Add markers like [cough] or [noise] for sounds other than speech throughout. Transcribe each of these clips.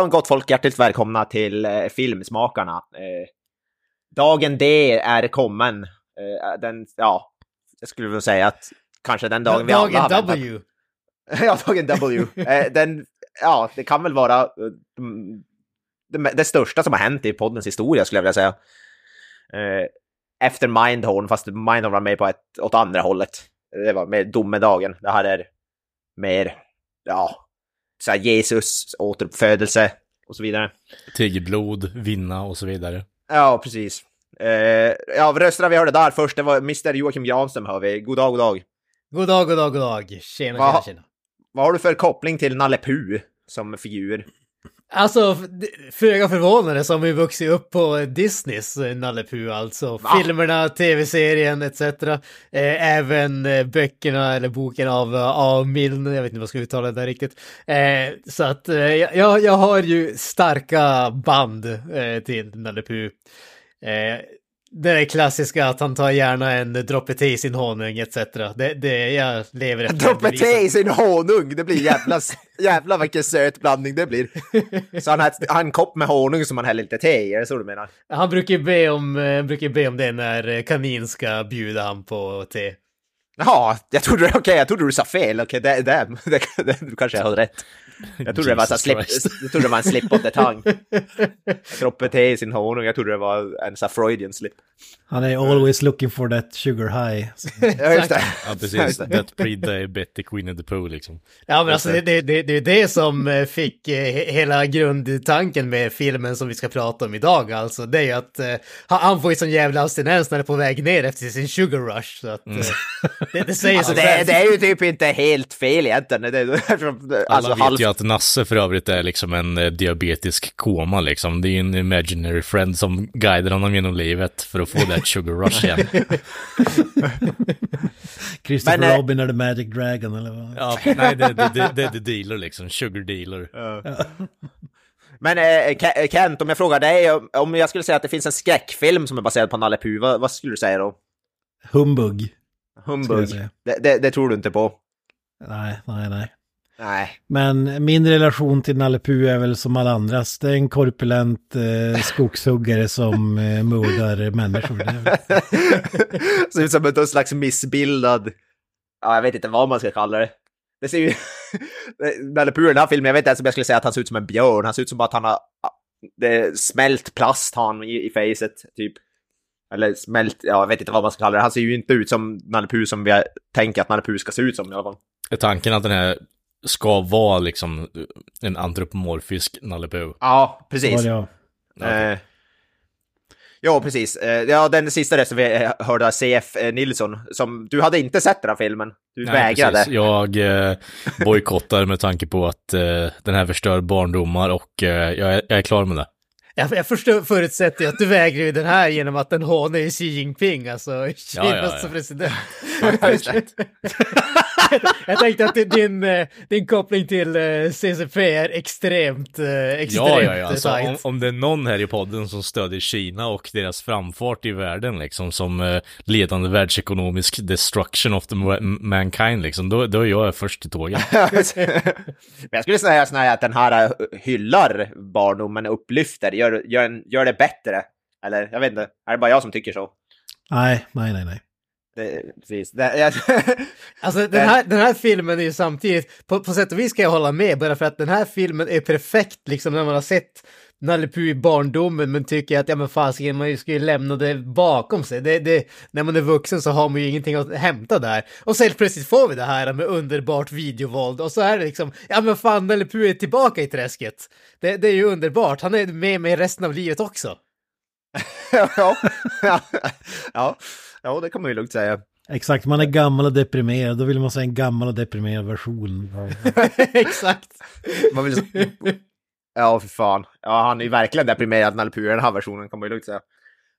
Ja, gott folk, hjärtligt välkomna till eh, Filmsmakarna. Eh, dagen D är kommen. Eh, den, ja, jag skulle vilja säga att kanske den dagen vi alla har Dagen väntat. W. [laughs] ja, dagen W. Eh, den, ja, det kan väl vara eh, mm, det, det största som har hänt i poddens historia skulle jag vilja säga. Eh, efter Mindhorn, fast Mindhorn var med på ett, åt andra hållet. Det var med domedagen. Det här är mer, ja, så här Jesus återuppfödelse och så vidare. Tigerblod, vinna och så vidare. Ja, precis. Eh, ja, rösterna vi hörde där först, det var Mr Joakim Granström hör vi. God dag, god dag. God dag, god dag, god dag. Tjena, Va? tjena, tjena. Vad har du för koppling till Nalle Puh som figur? Alltså, föga förvånande som vi vuxit upp på Disneys eh, Nalle Puh alltså. Va? Filmerna, tv-serien etc. Eh, även eh, böckerna eller boken av A. Milne, jag vet inte vad jag ska uttala det där riktigt. Så att jag, jag har ju starka band till Nalle Puh. Det är klassiska att han tar gärna en droppe te i sin honung etc. Det, det jag lever efter. Droppe te i sin honung, det blir jävla, [laughs] jävla vilken söt blandning det blir. Så han har, ett- har en kopp med honung som han häller lite te i, är det så du menar? Han brukar be om, eh, brukar be om det när eh, kanin ska bjuda han på te. Ja, jag trodde, okej, jag trodde du sa fel, okej, det, det, det, det, du kanske har rätt. Jag trodde det var, så slip, jag trodde det var en slip of the tongue. Droppe te i sin honung, jag trodde det var en så Freudian slip. Han är always looking for that sugar high. Ja, just det. Ja, precis. That pre-Betty Queen of the Pooh liksom. Ja men alltså det, det, det, är det som eh, fick eh, he- hela grundtanken med filmen som vi ska prata om idag alltså. Det är ju att eh, han- får ju sån jävla abstinens när han är på väg ner efter sin sugar rush. Så att, eh, det, det säger Alltså, sig det, det är ju typ inte helt fel egentligen. Det, det, Alla alltså, vet halv, ju att Nasse för övrigt är liksom en eh, diabetisk koma liksom. Det är ju en imaginary friend som guidar honom genom livet för att få that sugar rush igen. [laughs] Christopher Men, eh, Robin är the Magic Dragon eller vad? Ja, nej, det, det, det, det är the dealer liksom. Sugar dealer. Men eh, Ke- Kent, om jag frågar dig, om- om jag skulle säga att det finns en skräckfilm som är baserad på Nalle Puh, vad, vad skulle du säga då? Humbug. Humbug? Det, det, det tror du inte på? Nej, nej, nej. Nej. Men min relation till Nalle Puh är väl som alla andras. Det är en korpulent eh, [laughs] skogshuggare som eh, mördar människor. [laughs] Ser ut som en slags missbildad... Ja, jag vet inte vad man ska kalla det. Det ser ju... [laughs] Nalle Puh i den här filmen, jag vet inte ens om jag skulle säga att han ser ut som en björn. Han ser ut som att han har... Det smält plast han i, i facet, typ. Eller smält, ja jag vet inte vad man ska kalla det. Han ser ju inte ut som Nalle som vi tänker att Nalle ska se ut som i alla fall. Är tanken att den här ska vara liksom en antropomorfisk Nalle? Ja, precis. Ja, ja. Eh, ja, precis. Eh, ja, den sista rösten vi eh, hörde av CF eh, Nilsson, som du hade inte sett den här filmen. Du Nej, vägrade. precis. Jag eh, bojkottar med tanke på att eh, den här förstör barndomar och eh, jag, är, jag är klar med det. Jag, jag förstår, förutsätter ju att du vägrar ju den här genom att den hånar Xi Jinping, alltså Kinas ja, ja. president. Ja, det. [laughs] jag tänkte att din, din koppling till eh, CCP är extremt, eh, extremt Ja, ja, ja. Alltså, om, om det är någon här i podden som stödjer Kina och deras framfart i världen liksom som eh, ledande världsekonomisk destruction of the ma- mankind liksom, då, då är jag först i tåget. [laughs] [laughs] Men jag skulle säga att den här hyllar barndomen, upplyfter, gör, gör, en, gör det bättre. Eller jag vet inte, är det bara jag som tycker så? Nej, nej, nej, nej. Det, precis. Det, jag, [laughs] Alltså den här, den här filmen är ju samtidigt, på, på sätt och vis kan jag hålla med, bara för att den här filmen är perfekt liksom när man har sett Nalle i barndomen men tycker att ja men fasiken man ska ju lämna det bakom sig. Det, det, när man är vuxen så har man ju ingenting att hämta där. Och så helt plötsligt får vi det här med underbart videovåld och så är det liksom, ja men fan Nalle är tillbaka i träsket. Det, det är ju underbart, han är med mig resten av livet också. [laughs] ja, ja, ja, ja, det kan man ju lugnt säga. Exakt, man är gammal och deprimerad. Då vill man se en gammal och deprimerad version. [laughs] [laughs] Exakt. Man vill... Ja, för fan. Ja, han är ju verkligen deprimerad när Puh i den här versionen, kan man ju lugnt säga.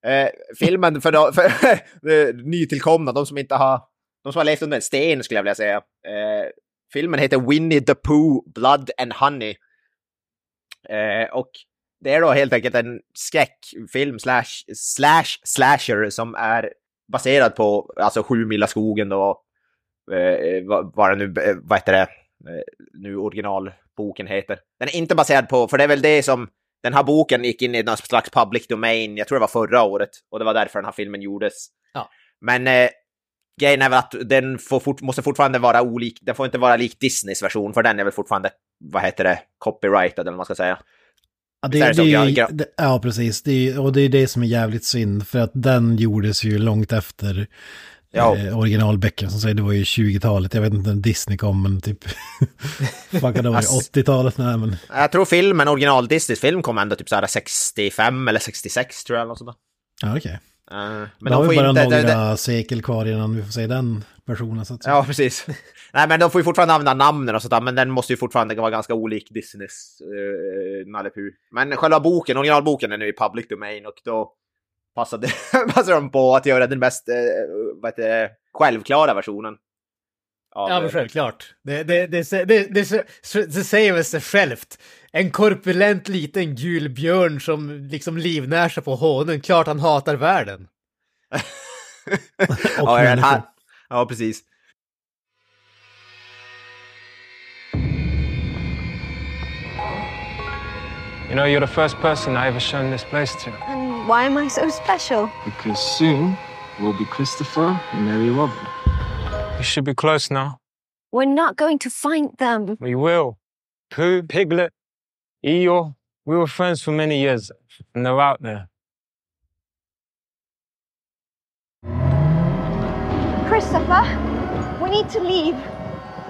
Eh, filmen för, de, för [laughs] nytillkomna, de som inte har... De som har levt under en sten, skulle jag vilja säga. Eh, filmen heter Winnie the Pooh, Blood and Honey. Eh, och det är då helt enkelt en skräckfilm slash, slash slasher som är baserad på alltså Sju mila skogen då. Eh, vad, vad det nu, eh, vad heter det, nu originalboken heter. Den är inte baserad på, för det är väl det som, den här boken gick in i någon slags public domain, jag tror det var förra året, och det var därför den här filmen gjordes. Ja. Men eh, grejen är väl att den fort, måste fortfarande vara olik, den får inte vara lik Disneys version, för den är väl fortfarande, vad heter det, copyrightad eller vad man ska säga. Ja, det, det, det ja precis. Det och det är det som är jävligt synd. För att den gjordes ju långt efter Ja. eh, originalböckerna. Som säger, det var ju 20-talet. Jag vet inte när Disney kom, men typ... [laughs] Fuck, det var ju Ass- 80-talet. Nej, men... Jag tror filmen, original Disneys film kom ändå typ så här 65 eller 66 tror jag. Eller något sånt där. Ja, okej. Eh, men Men har vi får bara inte... några det- det- sekel kvar innan vi får se den versionen. Så att säga. Ja, precis. [laughs] Nej, men de får ju fortfarande använda namnen och sånt där, men den måste ju fortfarande vara ganska olik Disneys uh, Nalle. Men själva boken, originalboken är nu i public domain och då passade, [laughs] passade de på att göra den mest uh, vad heter självklara versionen. av- Ja, men självklart. Det, det, det, det, det, det, det säger väl sig självt. En korpulent liten gul björn som liksom livnär sig på honung. Klart han hatar världen. [laughs] Ja, här, ja, precis. You know, you're the first person I ever shown this place to. And why am I so special? Because soon we'll be Christopher and Mary Robin. You should be close now. We're not going to find them. We will. Pooh, Piglet, Eeyore, we were friends for many years, and they're out there. Christopher, we need to leave.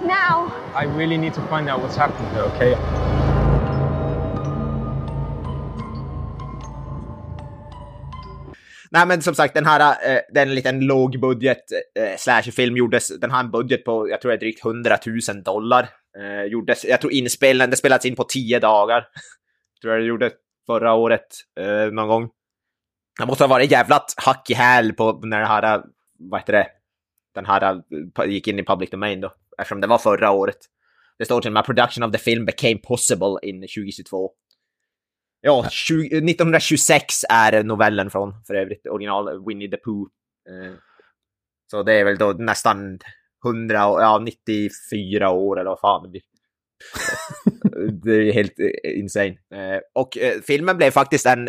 Now. I really need to find out what's happened here, okay? Nej, men som sagt, den här, eh, den är en liten lågbudget eh, slasherfilm gjordes, den har en budget på, jag tror det är drygt 100 000 dollar. Eh, gjordes, jag tror inspelningen, det spelats in på 10 dagar. [laughs] tror jag det gjorde förra året, eh, någon gång. Det måste ha varit jävlat hack i häl på när det här, eh, vad heter det, den här eh, gick in i public domain då, eftersom det var förra året. Det står till och med production of the film became possible in 2022. Ja, 20, 1926 är novellen från, för övrigt, original Winnie the Pooh. Eh, så det är väl då nästan 100, år- ja 94 år eller vad fan det blir. [laughs] det är helt eh, insane. Eh, och eh, filmen blev faktiskt en...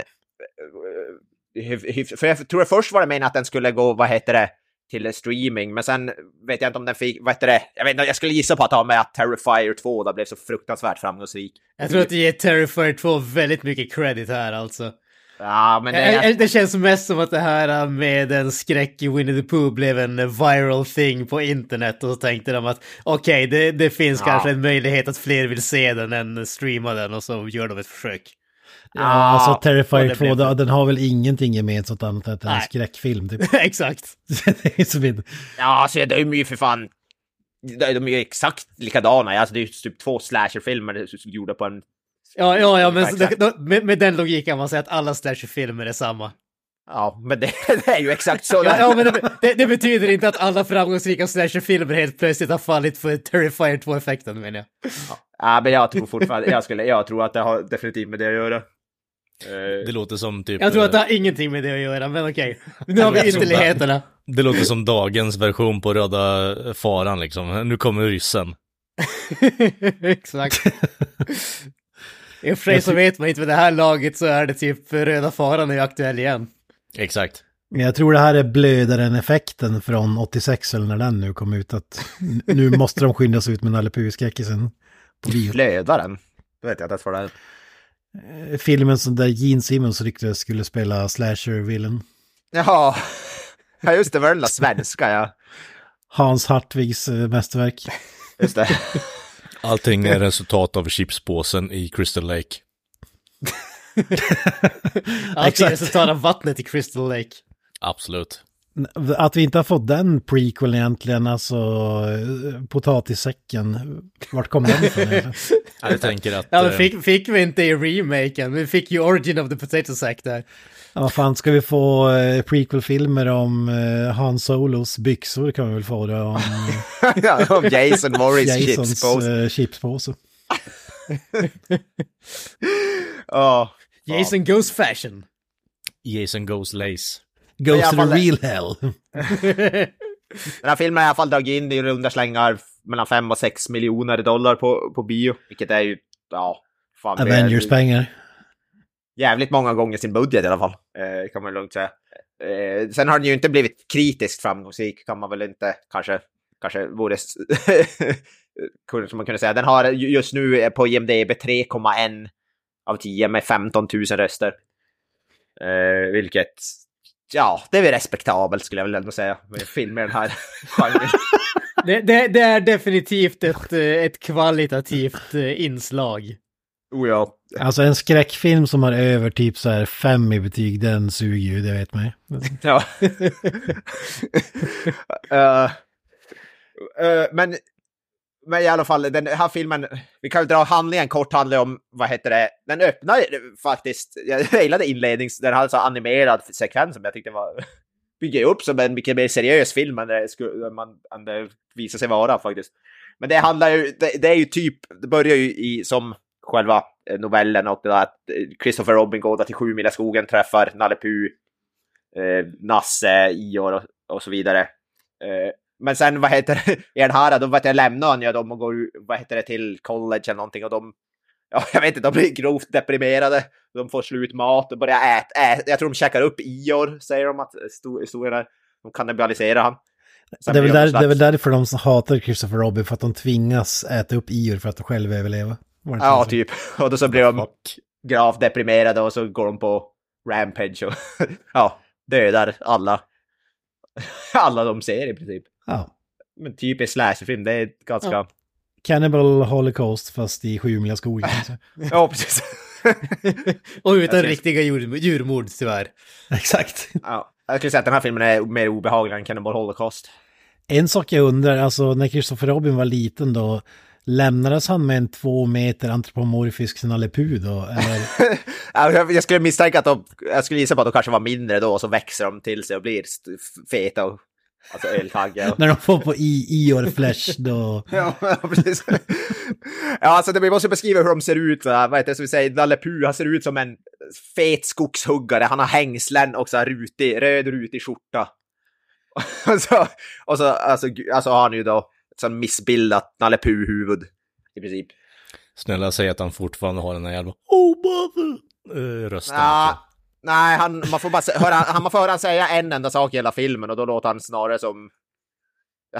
För jag tror först var det menat att den skulle gå, vad heter det, till streaming, men sen vet jag inte om den fick, vad heter det, jag vet inte, jag skulle gissa på att ha med att Terrifier 2 då blev så fruktansvärt framgångsrik. Jag tror att det ger Terrifier 2 väldigt mycket credit här alltså. Ja, men det är... det känns mest som att det här med en skräck i Winnie the Pooh blev en viral thing på internet och så tänkte de att okej, det, det finns Ja. kanske en möjlighet att fler vill se den än streama den och så gör de ett försök. Ja, alltså och Terrifier det 2, blev- den, har väl ingenting gemensamt annat än att det är en skräckfilm. Typ. [laughs] Exakt. det är som en- Ja, alltså de är ju för fan... De är ju exakt likadana. Alltså, det är ju typ två slasherfilmer gjorda på en... Ja, ja, ja, men då, med, med den logiken kan man säga att alla slasherfilmer är samma. Ja, men det, [laughs] det är ju exakt så. Ja, ja men det, det, det betyder inte att alla framgångsrika slasherfilmer helt plötsligt har fallit för Terrifier 2-effekten menar jag. Ja, men jag tror fortfarande... Jag, skulle, jag tror att det har definitivt med det att göra. Eh, Det låter som typ... Jag tror att det eh, har ingenting med det att göra, men okej. [laughs] Nu har vi ytterligheterna. Det låter som dagens version på Röda Faran liksom. Nu kommer ryssen. [laughs] Exakt. I och för sig så vet man inte, med det här laget så är det typ Röda Faran är ju aktuell igen. Exakt. Men jag tror det här är blödaren-effekten från 86 eller när den nu kom ut. Att nu måste de skynda sig ut med Nalle Puh-skräckisen. Blödaren. Då vet jag inte ens vad det är. Eh, Filmen som där Gene Simmons ryktades skulle spela slasher-villen. Jaha. Ja, just det. var den där svenska, ja. Hans Hartwigs eh, mästerverk. Just det. Allting är resultat av chipspåsen i Crystal Lake. Allt är resultat av vattnet i Crystal Lake. Absolut. Att vi inte har fått den prequel egentligen, alltså potatissäcken, vart kom den ifrån? Ja, Jag tänker att... Ja, men eh, fick, fick vi inte i remaken, vi fick ju Origin of the Potato Sack där. Ja, vad fan, ska vi få eh, prequel-filmer om eh, Han Solos byxor kan vi väl få det om [laughs] ja, om Jason Morris Jasons chipspåse. chipspåse. [laughs] Ja. Jason Goes Fashion. Jason Goes Lace. Goes to the real hell. [laughs] Den här filmen har i alla fall dragit in i runda slängar mellan 5 och 6 miljoner dollar på, på bio. Vilket är ju, ja, fan, Avengers-pengar. jävligt många gånger sin budget i alla fall. Eh, kan man lugnt säga. Eh, sen har den ju inte blivit kritiskt framgångsrik, kan man väl inte kanske, kanske vore, [laughs] som man kunde säga. Den har ju- just nu på IMDB 3,1 av 10 med 15 000 röster. Eh, vilket, ja, det är väl respektabelt skulle jag väl ändå säga. Med film med den här [laughs] genren. Det, det, det är definitivt ett, eh, ett kvalitativt eh, inslag. Oh ja. Alltså en skräckfilm som har över typ så här fem i betyg, den suger ju, det vet man ju. Ja. [laughs] [laughs] Eh, eh, men, men i alla fall, den här filmen, vi kan ju dra handlingen kort, handlar om, vad heter det, den öppnar ju faktiskt, jag [laughs] gillade inlednings, den hade så animerad sekvens som jag tyckte var, [laughs] bygger upp som en mycket mer seriös film än det, skulle, man, än det visar sig vara faktiskt. Men det handlar ju, det, det är ju typ, det börjar ju i, som själva eh, novellen och det där att eh, Christopher Robin går där till sju mila skogen, träffar Nalle Puh, eh, Nasse, Ior och, och så vidare. Eh, men sen vad heter det, [laughs] här, då vet jag, lämnar han ju dem och går vad heter det, till college eller någonting och de, ja jag vet inte, de blir grovt deprimerade. De får slut mat och börjar äta, äta. jag tror de käkar upp Ior, säger de att sto- historien är. De kannibaliserar han. Sen Det är, väl där, det är väl därför de som hatar Christopher Robin, för att de tvingas äta upp Ior för att de själva överleva. Ja, typ. [laughs] Och då så blir de gravt deprimerade och så går de på rampage och [laughs] ja, dödar alla. alla de ser i princip. Ja. Men typisk slasherfilm, det är ganska... Ja, Cannibal Holocaust fast i Sjumila skogen. kanske. [laughs] precis. [laughs] Och utan Jag ser- riktiga djur, djurmord tyvärr. [laughs] Exakt. ja, jag skulle säga att den här filmen är mer obehaglig än Cannibal Holocaust. En sak jag undrar, alltså när Christopher Robin var liten då, lämnades han med en två meter antropomorfisk Nalle då? Eller? Ja, jag, skulle misstänka att de, jag skulle gissa på att de kanske var mindre då och så växer de till sig och blir feta och alltså öltaggiga. och- när de får på i, Ior Flesh då? [laughs] Ja, precis. ja, alltså det, vi måste beskriva hur de ser ut. Va? Vad heter det som vi säger? Nalle Puh, han ser ut som en fet skogshuggare. Han har hängslen och så här rutig, röd rutig skjorta. [laughs] och så, och så alltså, alltså har han ju då ett sånt missbildat Nalle Puh-huvud i princip. Snälla säg att han fortfarande har den här jävla Oh mother! eh, rösten. Ja, nej, han, man får bara höra, han, man får höra han säga en enda sak i hela filmen och då låter han snarare som...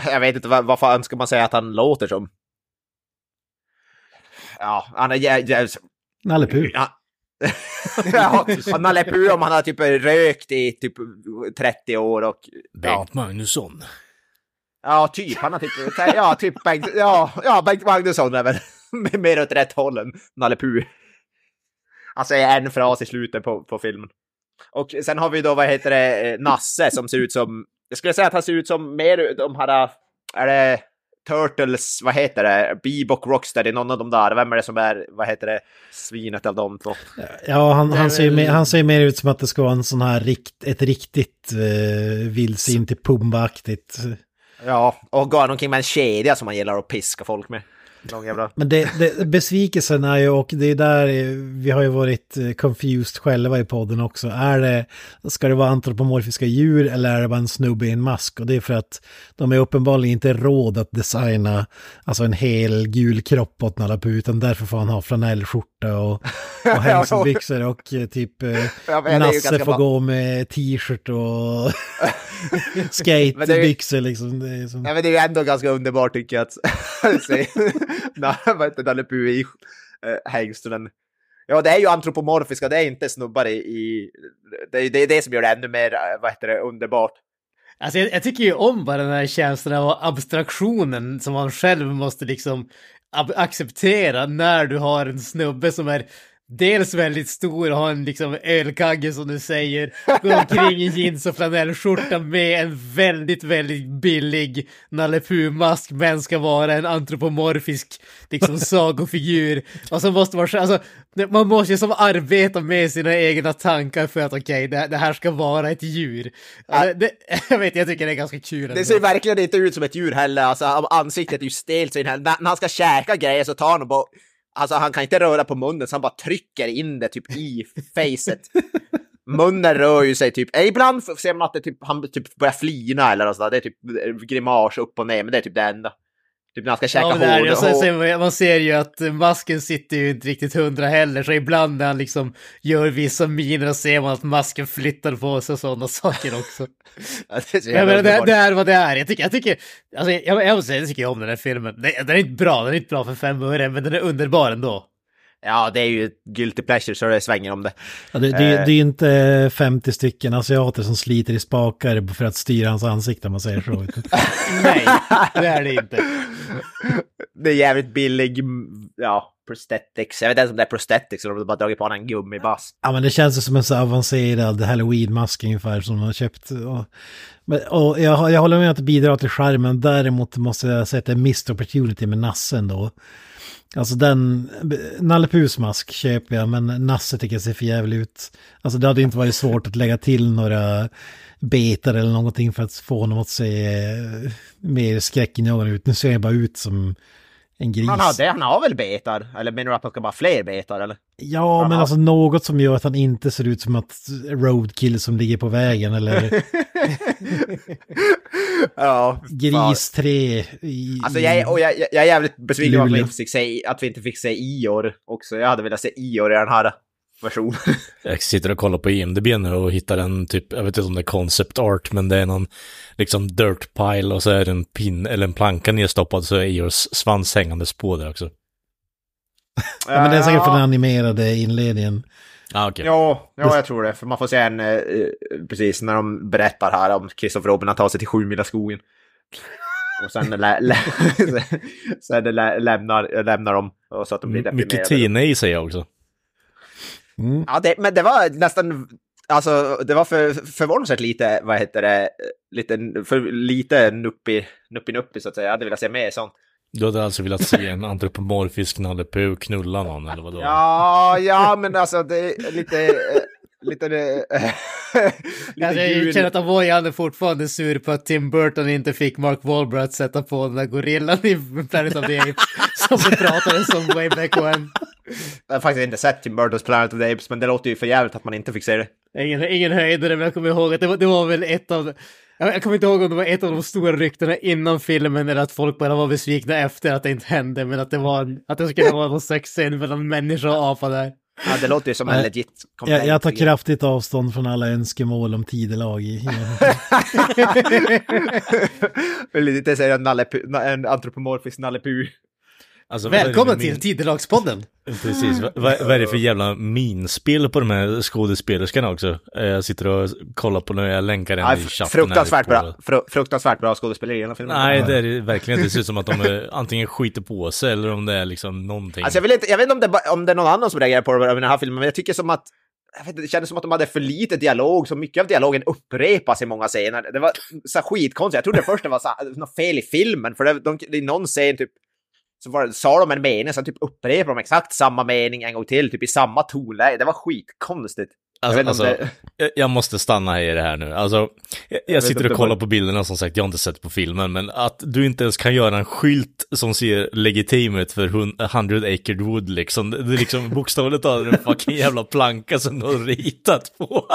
Jag vet inte, vad, vad fan ska man säga att han låter som? Ja, han är... Nalle Puh. Ja. [laughs] läpp ur om han har typ rökt i typ 30 år och... Ja, Bengt Magnusson. ja typ. Han har typ... Ja, typ Bengt... Ja, ja Bengt Magnusson är väl [laughs] mer åt rätt håll än Nalle Puh. Han säger en fras i slutet på, på filmen. Och sen har vi då, vad heter det, eh, Nasse som ser ut som... Jag skulle säga att han ser ut som mer de här... Är det Turtles, vad heter det? Bebop Rocksteady, någon av de där. Vem är det som är, vad heter det, svinet av de två? Ja, han, han, ser, väl- mer, han ser mer ut som att det ska vara en sån här rikt, ett riktigt eh, vildsint till Pumba-aktigt. Ja, och går han omkring med en kedja som han gillar att piska folk med. Lång jävla... Men det, det, besvikelsen är ju, och det är där vi har ju varit eh, confused själva i podden också. Är det, ska det vara antropomorfiska djur eller är det bara en snubbe i en mask? Och det är för att de är uppenbarligen inte råd att designa alltså en hel gul kropp åt Nalle Puh, utan därför får han ha flanellskjorta och, och [laughs] hängselbyxor och eh, typ eh, Nasse får bra. gå med t-shirt och [laughs] skatebyxor liksom. Det är som... Ja, men det är ändå ganska underbart tycker jag att [laughs] se [laughs] Nalle Puh i. Eh, ja, det är ju antropomorfiska, det är inte snubbar i... i det, är, det är det som gör det ännu mer, eh, vad heter det, underbart. Alltså jag, jag tycker ju om bara den här känslan av abstraktionen som man själv måste liksom acceptera när du har en snubbe som är dels väldigt stor och har en liksom ölkagge som du säger. Går omkring i jeans och flanellskjorta med en väldigt, väldigt billig Nalle Puh-mask men ska vara en antropomorfisk liksom [laughs] sagofigur. Och så måste man, alltså, man måste ju som arbeta med sina egna tankar för att okej, okay, det, det, här ska vara ett djur. Alltså, det, [laughs] jag vet, jag tycker det är ganska kul. Det ser verkligen inte ut som ett djur heller, alltså ansiktet är ju stelt. Så när han ska käka grejer så tar han och bara Alltså han kan inte röra på munnen så han bara trycker in det typ i facet. Munnen rör ju sig typ, eh, ibland ser man att det typ, han typ börjar flina eller något sådär. Det är typ eh, grimas upp och ner, men det är typ det enda. Typ när han ska käka ja, hård, och... Ser, man ser ju att masken sitter ju inte riktigt hundra heller, så ibland när han liksom gör vissa miner och ser man att masken flyttar på sig och sådana saker också. [laughs] ja, det, är men, det, det, är vad det är. Jag tycker, jag tycker, alltså jag, jag måste säga, jag tycker om den här filmen. Den, den är inte bra, den är inte bra för fem öre, men den är underbar ändå. Ja, det är ju ett guilty pleasure så det svänger om det. Ja, det, det, eh. det är inte 50 stycken asiater som sliter i spakar för att styra hans ansikte om man säger så. [laughs] Nej, det är det [laughs] inte. Det är jävligt billig, ja, prosthetics. Jag vet inte ens om det är prosthetics eller om de bara dragit på en gummibask. Ja, men det känns som en så avancerad halloween-mask ungefär som de har köpt. Och, och jag, jag håller med att det bidrar till skärmen. Däremot måste jag säga att det är missed opportunity med nassen då. Alltså den, Nalle Puhs mask köper jag, men Nasse tycker jag ser för jävligt ut. Alltså det hade inte varit svårt att lägga till några betar eller någonting för att få honom att se eh, mer skräckinjagande ut. Nu ser jag bara ut som en gris. Han har, det, han har väl betar? Eller menar du att han ska bara fler betar eller? Ja, han men har... alltså något som gör att han inte ser ut som att roadkill som ligger på vägen eller... [laughs] ja. Gris 3 i... Alltså jag, och jag, jag är jävligt besviken att vi, inte fick se, att vi inte fick se Ior också. Jag hade velat se Ior i den här version. [laughs] jag sitter och kollar på IMDB nu och hittar en typ, jag vet inte om det är concept art, men det är någon liksom dirt pile och så är det en pin eller en planka nedstoppad så är Eeyores svans hängandes på där också. [laughs] ja, men det är säkert för den animerade inledningen. Ah, okay. Ja, ja, jag tror det. För man får se en, eh, precis när de berättar här om Christopher Robin, han tar sig till sju mila skogen. Och sen, lä, lä, [laughs] sen lä, lämnar, lämnar de och så att de blir deprimerade. Mycket tina i sig också. Mm. Ja, det, men det var nästan, alltså det var för, förvånansvärt lite, vad heter det, lite, för lite nuppi, nuppi nuppi så att säga. Jag hade velat se mer sånt. Du hade alltså velat se en antropomorfisk Nalle Puh knulla någon eller vadå? Ja, ja men alltså det är lite... Eh, lite... [laughs] Alltså, jag känner att Avoyan är fortfarande sur på att Tim Burton inte fick Mark Wahlberg att sätta på den där gorillan i Planet of the Apes som vi pratade om way back when. Jag har faktiskt inte sett Tim Burtons Planet of the Apes, men det låter ju för jävligt att man inte fick se det. Ingen, ingen höjdare, men jag kommer ihåg att det var, det var väl ett av... Jag kommer inte ihåg om det var ett av de stora ryktena innan filmen eller att folk bara var besvikna efter att det inte hände, men att det var att det skulle vara någon sexscen mellan människa och apa där. Ja, det låter ju som en legit jag, jag tar kraftigt avstånd från alla önskemål om tidelag i... [laughs] Lite säger en, en antropomorfisk Nalle Puh. Alltså, Välkommen till min... Tidelagspodden! Precis, vad, vad är det för jävla minspel på de här skådespelerskorna också? Eh, jag sitter och kollar på när jag länkar en ja, i chatten. Fruktansvärt bra, fruktansvärt bra skådespelare i hela filmen. Nej, det är det verkligen Det ser ut som att de är, antingen skiter på sig eller om det är liksom någonting. Alltså jag, vill inte, jag vet inte om det, om det är någon annan som reagerar på det i den här filmen, men jag tycker som att vet, det kändes som att de hade för lite dialog, så mycket av dialogen upprepas i många scener. Det var så skitkonstigt. Jag trodde först det var så, något fel i filmen, för det, de, det är någon scen typ så var sa de en mening, sen typ upprepade de exakt samma mening en gång till, typ i samma tonläge. Det var skitkonstigt. Alltså, jag, alltså, det... jag måste stanna i det här nu. Alltså, jag, jag sitter och kollar på bilderna som sagt, jag har inte sett på filmen, men att du inte ens kan göra en skylt som ser legitim ut för 100 acre wood liksom. Det är liksom [laughs] bokstavligt talat en fucking jävla planka som du har ritat på.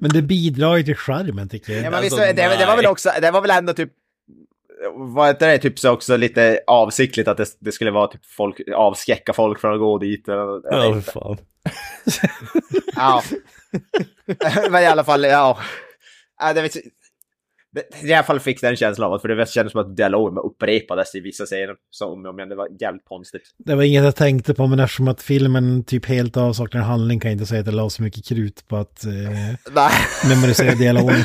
men det bidrar ju till charmen tycker jag. Ja, men alltså, visst, det, det, var väl också, det var väl ändå typ var inte det typ så också lite avsiktligt att det, det, skulle vara typ folk, avskräcka folk från att gå dit? Eller, ja, fan. [laughs] ja. [laughs] Men i alla fall, ja. det, vet, det, I alla fall fick den känslan av att, för det kändes som att dialogen upprepades i vissa scener. Som om det var jävligt konstigt. Det var inget jag tänkte på, men eftersom att filmen typ helt avsaknar handling kan jag inte säga att det la så mycket krut på att eh, [laughs] memorisera dialogen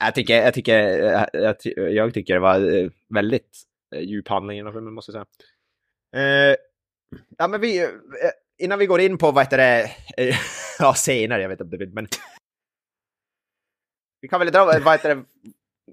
jag, tycker, jag, tycker, eh, jag, jag, tycker det var eh, väldigt eh, djup handling i filmen, måste jag säga. Eh, ja, men vi, innan vi går in på vad heter det, [laughs] ja senare, jag vet inte men... Vi kan väl dra, vad heter det,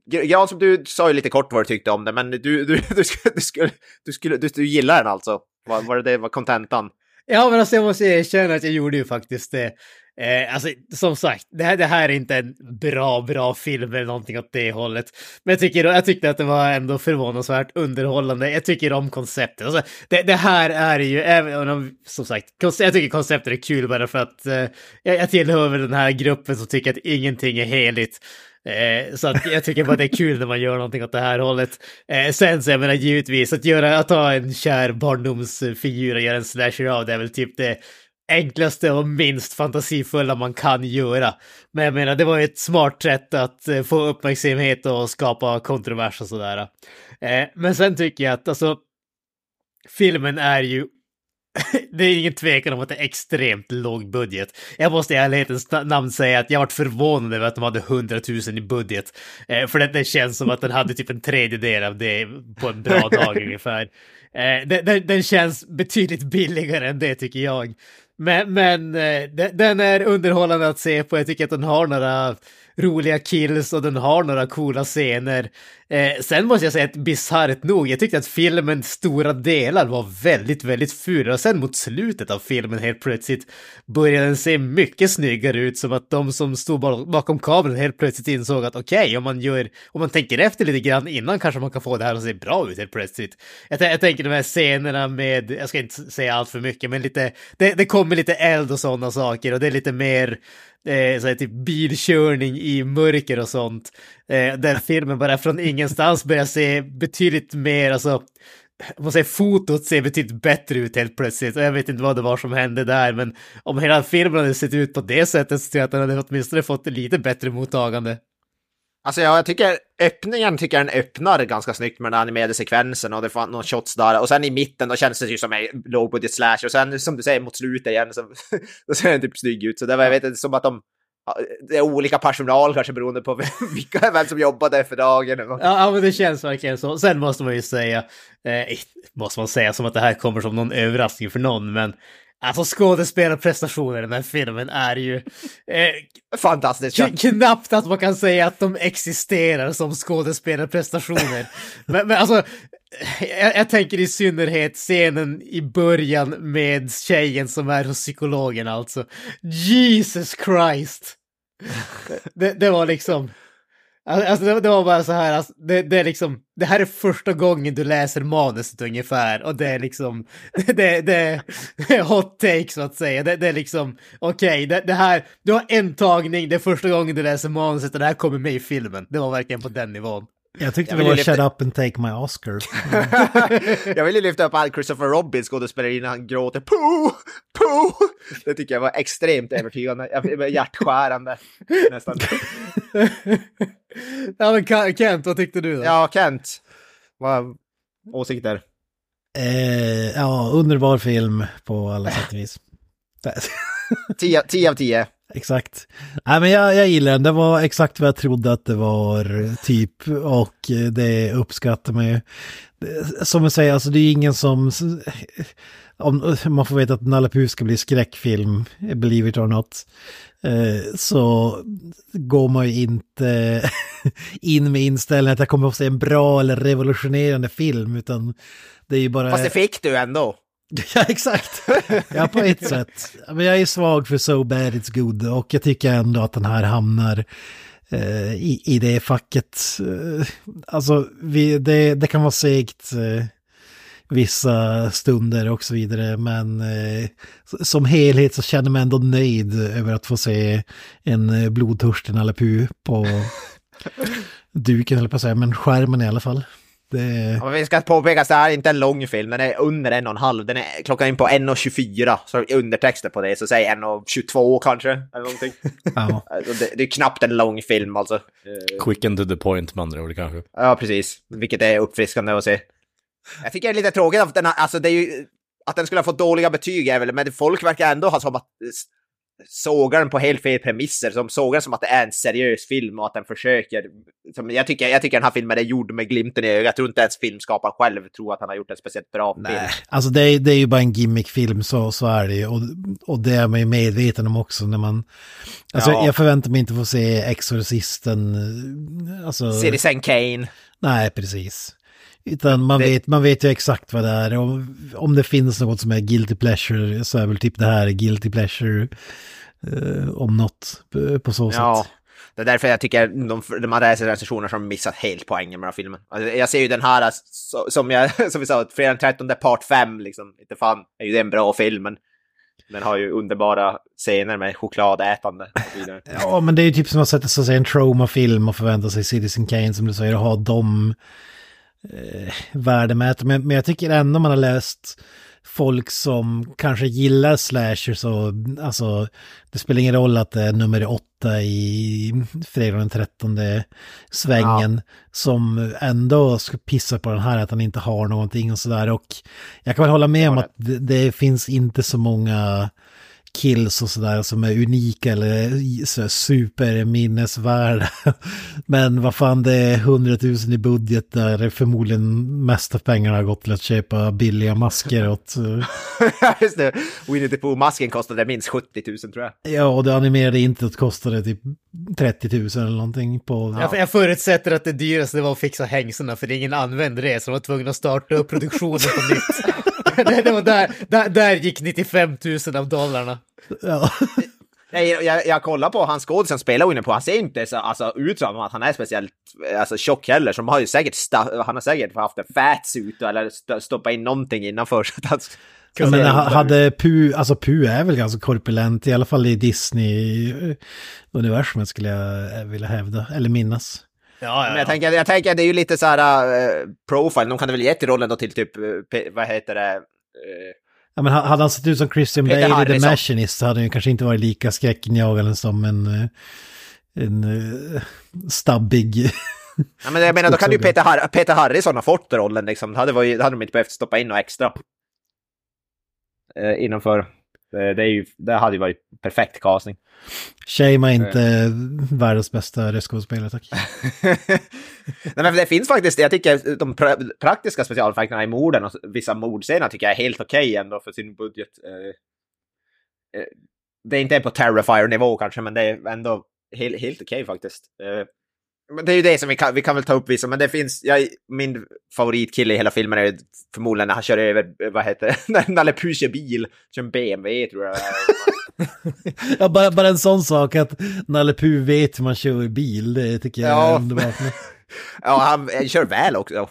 Ja, som du sa ju lite kort vad du tyckte om det, men du, du, du, skulle, du, skulle, du, skulle, du, du gillar den alltså? Var, var det det var kontentan? Ja, men alltså jag måste erkänna att jag gjorde ju faktiskt det. Eh, alltså, som sagt, det här, det här är inte en bra, bra film eller någonting åt det hållet. Men jag, tycker, jag tyckte att det var ändå förvånansvärt underhållande. Jag tycker om konceptet. Alltså, det, det här är ju, även om, som sagt, jag tycker konceptet är kul bara för att eh, jag tillhör väl den här gruppen som tycker att ingenting är heligt. Eh, så att jag tycker bara det är kul när man gör någonting åt det här hållet. Eh, sen så jag menar givetvis att göra, att ta en kär barndomsfigur och göra en slasher av det är väl typ det enklaste och minst fantasifulla man kan göra. Men jag menar, det var ju ett smart sätt att eh, få uppmärksamhet och skapa kontrovers och sådär. Eh, men sen tycker jag att alltså, filmen är ju [laughs] det är ingen tvekan om att det är extremt låg budget. Jag måste i ärlighetens namn säga att jag varit förvånad över att de hade 100 000 i budget. Eh, för det, det, känns som att den hade typ en tredjedel av det på en bra dag [laughs] ungefär. Eh, den, den, den, känns betydligt billigare än det tycker jag. Men, men eh, den är underhållande att se på. Jag tycker att den har några roliga kills och den har några coola scener. Eh, sen måste jag säga att bisarrt nog, jag tyckte att filmen stora delar var väldigt, väldigt ful. Och sen mot slutet av filmen helt plötsligt började den se mycket snyggare ut. Som att de som stod bakom kameran helt plötsligt insåg att okej, okay, om man gör, om man tänker efter lite grann innan kanske man kan få det här att se bra ut helt plötsligt. Jag, jag tänker de här scenerna med, jag ska inte säga allt för mycket, men lite, det, det kommer lite eld och sådana saker och det är lite mer eh, så här, typ bilkörning i mörker och sånt. Eh, där filmen bara från ingenstans börjar se betydligt mer, alltså, man säger fotot ser betydligt bättre ut helt plötsligt. Och jag vet inte vad det var som hände där, men om hela filmen hade sett ut på det sättet så tror jag att den hade åtminstone fått lite bättre mottagande. Alltså ja, jag tycker öppningen tycker den öppnar ganska snyggt med den animerade sekvensen och det fanns några shots där. Och sen i mitten då känns det ju som en lågbudget slash och sen som du säger mot slutet igen så [laughs] då ser den typ snygg ut. Så det var, jag vet inte, som att de det är olika personal kanske beroende på [laughs] vilka, vem som jobbade för dagen. Ja, ja, men det känns verkligen så. Sen måste man ju säga, eh, måste man säga som att det här kommer som någon överraskning för någon, men Alltså skådespelarprestationer i den här filmen är ju... Eh, Fantastiska. Knappt att man kan säga att de existerar som skådespelarprestationer. [laughs] men, men alltså, [laughs] jag, jag, tänker i synnerhet scenen i början med tjejen som är hos psykologen alltså. Jesus Christ! [laughs] det, det var liksom... Alltså det, det, var bara så här, alltså, det, det, är liksom, det här är första gången du läser manuset ungefär och det är liksom, [laughs] det, det, är hot take så att säga. Det, det är liksom, okej, okay, det, det, här, du har en tagning, det är första gången du läser manuset och det här kommer med i filmen. Det var verkligen på den nivån. Jag tyckte jag det var lyfta... Shut up and take my Oscar. [laughs] jag ville lyfta upp all Christopher Robin skådespelare innan han gråter Pooh! Pooh! Det tycker jag var extremt övertygande, hjärtskärande [laughs] nästan. ja men Kent, vad tyckte du då? Ja, Kent. Vad åsikter? Eh, ja, underbar film på alla sätt och vis. 10 av 10. Exakt. Nej men jag, jag gillar den, det var exakt vad jag trodde att det var typ och eh, det uppskattar man ju. Som jag säger, alltså det är ingen som... Om man får veta att Nalle Puh ska bli skräckfilm, believe it or not, eh, så går man ju inte [laughs] in med inställningen att jag kommer att se en bra eller revolutionerande film, utan det är ju bara... Fast det fick du ändå. [laughs] Ja, exakt. Ja, på ett [laughs] sätt. Men jag är svag för So Bad It's Good och jag tycker ändå att den här hamnar eh, i, i det facket. Eh, alltså, vi, det, det kan vara segt eh, vissa stunder och så vidare, men eh, som helhet så känner man ändå nöjd över att få se en eh, blodtörsten Nalle på [laughs] duken, eller på att säga, men skärmen i alla fall. Det... Ja, vi ska påpeka att det här är inte en lång film, den är under en och en halv. Den är klockan in på 1.24, så undertexter på det, så säg 1.22 kanske, eller någonting. [laughs] Ja. Alltså, det, det, är knappt en lång film alltså. Quick and to the point med andra ord kanske. Ja, precis. Vilket är uppfriskande att se. Jag tycker det är lite tråkigt att den, alltså det är ju, att den skulle ha fått dåliga betyg är väl, men folk verkar ändå ha som att sågar den på helt fel premisser. De sågar som att det är en seriös film och att den försöker... Som, jag, tycker, jag tycker den här filmen är gjord med glimten i ögat. Jag tror inte ens filmskaparen själv tror att han har gjort en speciellt bra film. Nej, alltså det är, det är ju bara en gimmickfilm, så, så är det ju. Och, och det är man ju medveten om också när man... Alltså Ja. jag förväntar mig inte få se Exorcisten, eh, alltså... Citizen Kane. Nej, precis. Utan man, Det- vet, man vet ju exakt vad det är. Och om det finns något som är guilty pleasure så är väl typ det här guilty pleasure eh, om något eh, på så Ja. sätt. Det är därför jag tycker de, de här recensionerna som missat helt poängen med den här filmen. Alltså, jag ser ju den här, så- som, jag, [laughs] som vi sa, Fredag den 13 part 5, liksom. Inte fan är ju det en bra film, men den har ju underbara scener med chokladätande. [laughs] Ja, men det är ju typ som att sätta sig en trauma-film och förvänta sig Citizen Kane som du säger och ha dem eh, värdemätare. Men, men jag tycker ändå man har läst folk som kanske gillar slashers och alltså det spelar ingen roll att det är nummer åtta i fredag den 13 svängen som ändå ska pissa på den här att han inte har någonting och sådär. Och jag kan väl hålla med om att det, det finns inte så många kills och sådär som är unika eller så superminnesvärda. [laughs] Men vad fan, det är 100 000 i budget där förmodligen mest av pengarna har gått till att köpa billiga masker åt... eh, [laughs] Just det, Winnie the Pooh-masken kostade minst 70 000 tror jag. Ja, och det animerade inte kostade typ 30 000 eller någonting på... Jag, jag förutsätter att det dyraste var att fixa hängslena för ingen använde det så de var tvungna att starta upp produktionen på nytt. [laughs] det, det var där, där, där gick 95 000 av dollarna. Ja. [laughs] Nej, jag, jag, jag kollar på hans skådis som spelar the Pooh, han ser inte så, alltså, ut som att han är speciellt alltså, tjock heller. Så har ju säkert, sta- han har säkert haft en fatsuit eller st- stoppat in någonting innanför. [laughs] Så att han ut. ha- hade Pu, alltså Pu är väl ganska korpulent, i alla fall i Disney-universumet skulle jag eh, vilja hävda, eller minnas. Ja, Men jag tänker, jag tänker det är ju lite så här uh, profile, de kan väl gett rollen då till typ, Pe- vad heter det? eh, Ja, men ha- hade han sett ut som Christian Bale i The. Machinist så hade han ju kanske inte varit lika skräckinjagande som en, eh, en uh, stabbig... [laughs] Ja, men jag menar, då kan ju. Peter, Har- Peter Harrison ha fått rollen liksom. Det hade, varit, hade de inte behövt stoppa in något extra. Eh, innanför. Det, det, är ju, det hade ju varit perfekt casting. Shame är inte världens bästa röstskådespelare, tack. [laughs] Nej, men det finns faktiskt, jag tycker de pra- praktiska specialeffekterna i morden och vissa mordscener tycker jag är helt okej ändå för sin budget. Eh, eh, det är inte på Terrifier-nivå kanske, men det är ändå helt, helt okej faktiskt. Men det är ju det som vi kan, vi kan väl ta upp vissa, men det finns, jag, min favoritkille i hela filmen är förmodligen när han kör över, vad heter det, [laughs] när Nalle Puh kör bil, kör en BMW tror jag det [laughs] är. Ja, bara, bara en sån sak att Nalle Puh vet hur man kör bil, det tycker jag Ja. är underbart. [laughs] Ja, han kör väl också.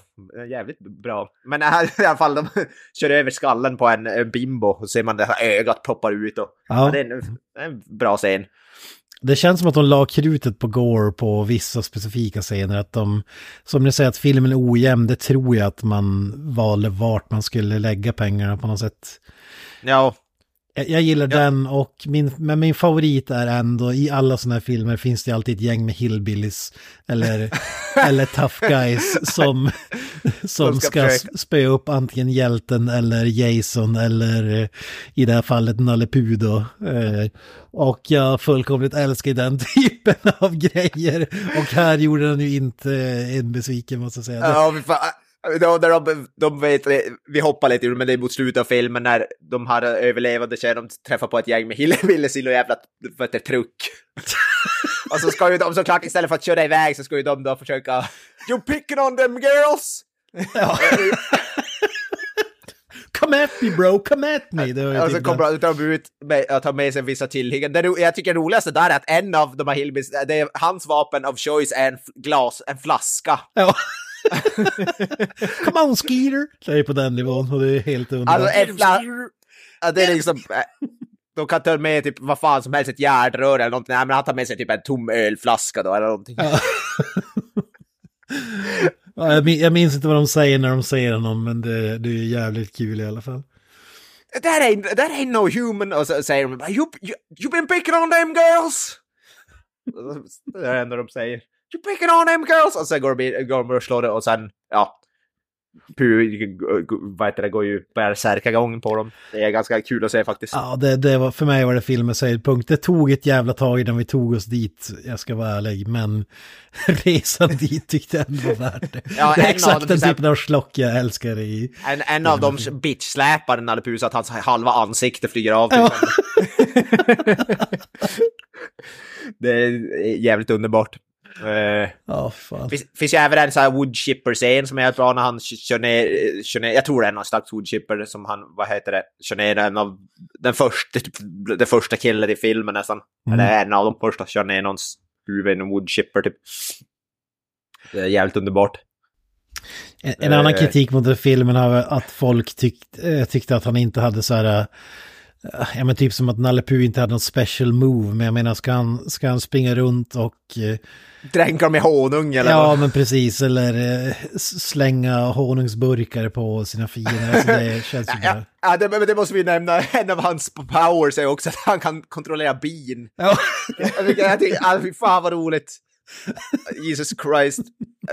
Jävligt bra. Men äh, i alla fall, de kör över skallen på en, bimbo och ser man det här ögat poppar ut. Och, ja. Ja, det är en, en bra scen det känns som att de la krutet på Gore på vissa specifika scener. Att de, som ni säger att filmen är ojämn, det tror jag att man valde vart man skulle lägga pengarna på något sätt. Ja, jag, jag gillar den och min, men min favorit är ändå i alla sådana här filmer finns det alltid ett gäng med hillbillies eller, [laughs] eller tough guys som, [laughs] som ska spöa upp antingen hjälten eller Jason eller eh, i det här fallet Nalle Puh då. Eh, Och jag fullkomligt älskar den [laughs] typen av grejer. Och här gjorde den ju inte en besviken måste jag säga. ja vi, fa- de, de, vet, vi hoppar lite men det är mot slutet av filmen när de här överlevande tjejerna de träffar på ett gäng med hillbillies i någon jävla vad heter, det, truck. [laughs] och så ska ju de såklart istället för att köra iväg så ska ju de då försöka You picking on them girls! [laughs] Come at me bro, come at me! Det Och så kommer de- de ut med att ta med sig vissa tillhyggen. Det Jag tycker det roligaste där är att en av de här hillbillies, hans vapen of choice är en glas, en flaska. Ja. [laughs] Come on Skeeter! Det är på den nivån och det är helt underbart. Alltså. Ja, det är liksom... eh, De kan ta med typ vad fan som helst, ett järnrör eller någonting. Nej, men han tar med sig typ en tom ölflaska då eller någonting. Ja. [laughs] Ja, jag, min- jag minns inte vad de säger när de säger honom, men det, det är jävligt kul i alla fall. That ain't, that ain't no human. Och så säger de you, you, you been picking on them girls! [laughs] Det är det enda de säger. You picking on them girls! Och sen går de, in- går de och slår det och sen, ja. Pu, vad heter det, går ju bärsärkagång på dem. Det är ganska kul att se faktiskt. Ja, det, det var, för mig var det filmens höjdpunkt. Det tog ett jävla tag innan vi tog oss dit, jag ska vara ärlig, men [laughs] resan dit tyckte jag ändå var värt det. Ja, det är exakt den typen av slock jag älskar i. En, en av dem bitch-släpar Nalle Puh så att hans halva ansikte flyger av. Typ. Ja. [laughs] det är jävligt underbart. Eh, Ja, fan. finns, finns ju även en sån här woodchipper-scen som är helt bra när han kör ner, kör ner jag tror det är någon slags woodchipper som han, vad heter det, kör ner en av, den första, typ, den första killen i filmen nästan. Mm. Eller en av de första, kör ner någons huvud i en woodchipper typ. Det är jävligt underbart. En, en annan Eh. kritik mot den filmen har att folk tyckt, eh, tyckte att han inte hade så här... Ja men typ som att Nalle Puh inte hade någon special move, men jag menar ska han, ska han springa runt och... eh, Dränka i honung eller Ja vad? men precis, eller eh, slänga honungsburkar på sina fiender. Alltså det [laughs] känns ju Ja, bara... ja det, men det måste vi nämna. En av hans powers är också att han kan kontrollera bin. Ja. [laughs] Jag tycker, fy fan vad roligt. Jesus Christ.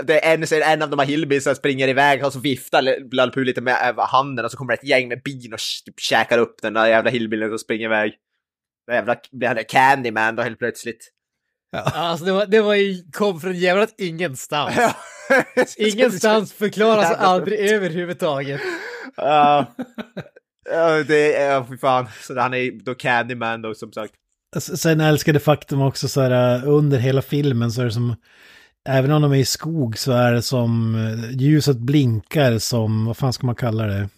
Det är en, så en av de här hillbilsarna springer iväg och så viftar Lalle Puh lite med äh, handen och så kommer det ett gäng med bin och typ käkar upp den där jävla hillbillen som springer iväg. Det jävla det här är Candyman då helt plötsligt. Alltså det var, det var ju, kom från jävligt ingenstans. Ja. [laughs] Ingenstans förklaras aldrig överhuvudtaget. Ja. Ja, det är, ja, fy fan. Så han är då Candyman då som sagt. Sen älskade faktum också så här äh, under hela filmen så är det som, även om de är i skog så är det som äh, ljuset blinkar som, vad fan ska man kalla det?